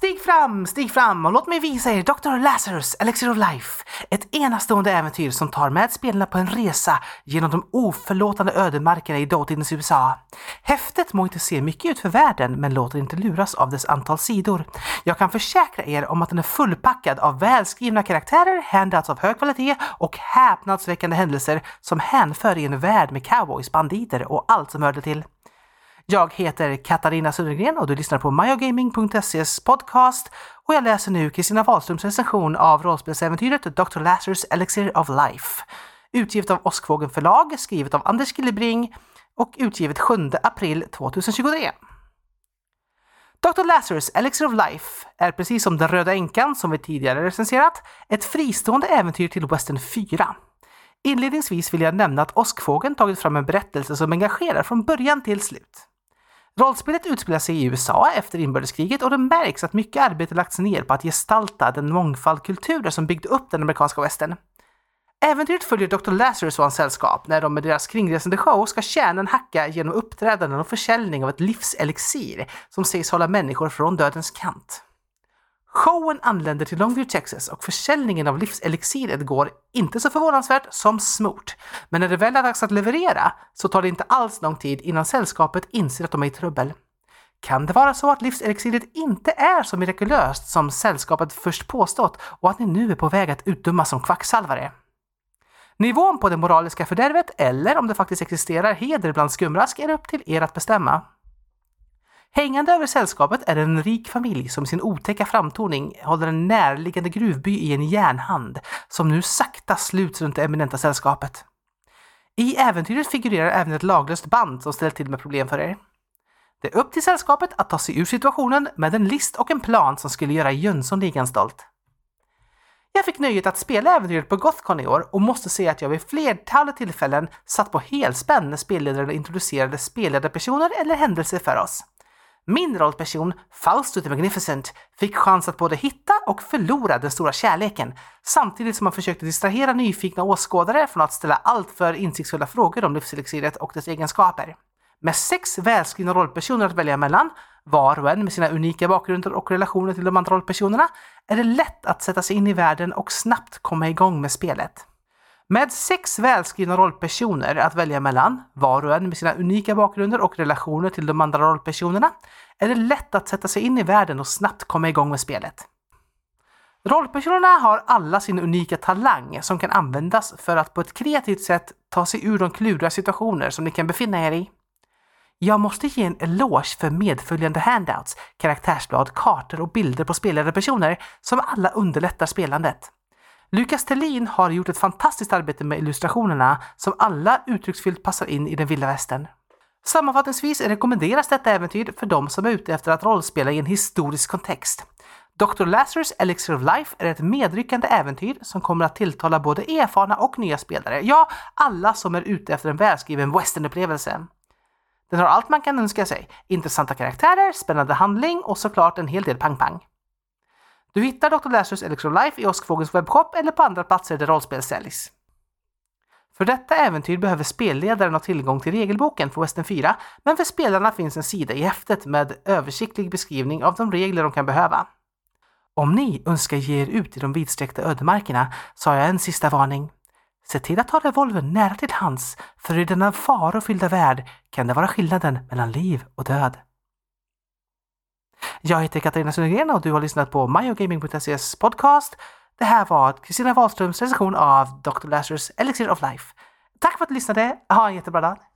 Stig fram, stig fram och låt mig visa er Dr. Lazarus Elixir of Life. Ett enastående äventyr som tar med spelarna på en resa genom de oförlåtande ödemarkerna i dåtidens USA. Häftet må inte se mycket ut för världen, men låter inte luras av dess antal sidor. Jag kan försäkra er om att den är fullpackad av välskrivna karaktärer, handouts av hög kvalitet och häpnadsväckande händelser som hänför i en värld med cowboys, banditer och allt som hörde till. Jag heter Katarina Södergren och du lyssnar på myogaming.ses podcast och jag läser nu Kristina Wahlströms recension av rollspelsäventyret Dr. Lazarus Elixir of Life. Utgivet av Åskvågen förlag, skrivet av Anders Gillebring och utgivet 7 april 2023. Dr. Lazarus Elixir of Life är precis som Den röda änkan som vi tidigare recenserat ett fristående äventyr till Western 4. Inledningsvis vill jag nämna att Åskfågeln tagit fram en berättelse som engagerar från början till slut. Rollspelet utspelar sig i USA efter inbördeskriget och det märks att mycket arbete lagts ner på att gestalta den mångfald kulturer som byggde upp den amerikanska västern. Äventyret följer Dr. Lazarus och hans sällskap när de med deras kringresande show ska tjäna en hacka genom uppträdanden och försäljning av ett livselixir som sägs hålla människor från dödens kant. Showen anländer till Longview, Texas och försäljningen av livselixiret går inte så förvånansvärt som smort. Men när det väl är dags att leverera så tar det inte alls lång tid innan sällskapet inser att de är i trubbel. Kan det vara så att livselixiret inte är så mirakulöst som sällskapet först påstått och att ni nu är på väg att utdömas som kvacksalvare? Nivån på det moraliska fördärvet, eller om det faktiskt existerar heder bland skumrask, är upp till er att bestämma. Hängande över sällskapet är en rik familj som i sin otäcka framtoning håller en närliggande gruvby i en järnhand som nu sakta sluts runt det eminenta sällskapet. I äventyret figurerar även ett laglöst band som ställer till med problem för er. Det är upp till sällskapet att ta sig ur situationen med en list och en plan som skulle göra Jönssonligan stolt. Jag fick nöjet att spela äventyret på Gothcon i år och måste säga att jag vid flertalet tillfällen satt på helspänn när spelledaren introducerade spelledarpersoner eller händelser för oss. Min rollperson, Fausto the Magnificent, fick chans att både hitta och förlora den stora kärleken, samtidigt som han försökte distrahera nyfikna åskådare från att ställa alltför insiktsfulla frågor om livselixiret och dess egenskaper. Med sex välskrivna rollpersoner att välja mellan, var och en med sina unika bakgrunder och relationer till de andra rollpersonerna, är det lätt att sätta sig in i världen och snabbt komma igång med spelet. Med sex välskrivna rollpersoner att välja mellan, var och en med sina unika bakgrunder och relationer till de andra rollpersonerna, är det lätt att sätta sig in i världen och snabbt komma igång med spelet. Rollpersonerna har alla sin unika talang som kan användas för att på ett kreativt sätt ta sig ur de kluriga situationer som ni kan befinna er i. Jag måste ge en eloge för medföljande handouts, karaktärsblad, kartor och bilder på spelade personer som alla underlättar spelandet. Lukas Tellin har gjort ett fantastiskt arbete med illustrationerna som alla uttrycksfullt passar in i den vilda västern. Sammanfattningsvis rekommenderas detta äventyr för de som är ute efter att rollspela i en historisk kontext. Dr. Lazarus Elixir of Life är ett medryckande äventyr som kommer att tilltala både erfarna och nya spelare, ja, alla som är ute efter en välskriven westernupplevelse. Den har allt man kan önska sig, intressanta karaktärer, spännande handling och såklart en hel del pang-pang. Du hittar Dr. Lazarus Electrolife Life i Åskfågelns webbshop eller på andra platser där rollspel säljs. För detta äventyr behöver spelledaren ha tillgång till regelboken för Western 4, men för spelarna finns en sida i häftet med översiktlig beskrivning av de regler de kan behöva. Om ni önskar ge er ut i de vidsträckta ödemarkerna så har jag en sista varning. Se till att ha revolvern nära till hands, för i denna farofyllda värld kan det vara skillnaden mellan liv och död. Jag heter Katarina Sundgren och du har lyssnat på myogaming.ses podcast. Det här var Kristina Wahlströms recension av Dr. Lazarus Elixir of Life. Tack för att du lyssnade. Ha en jättebra dag.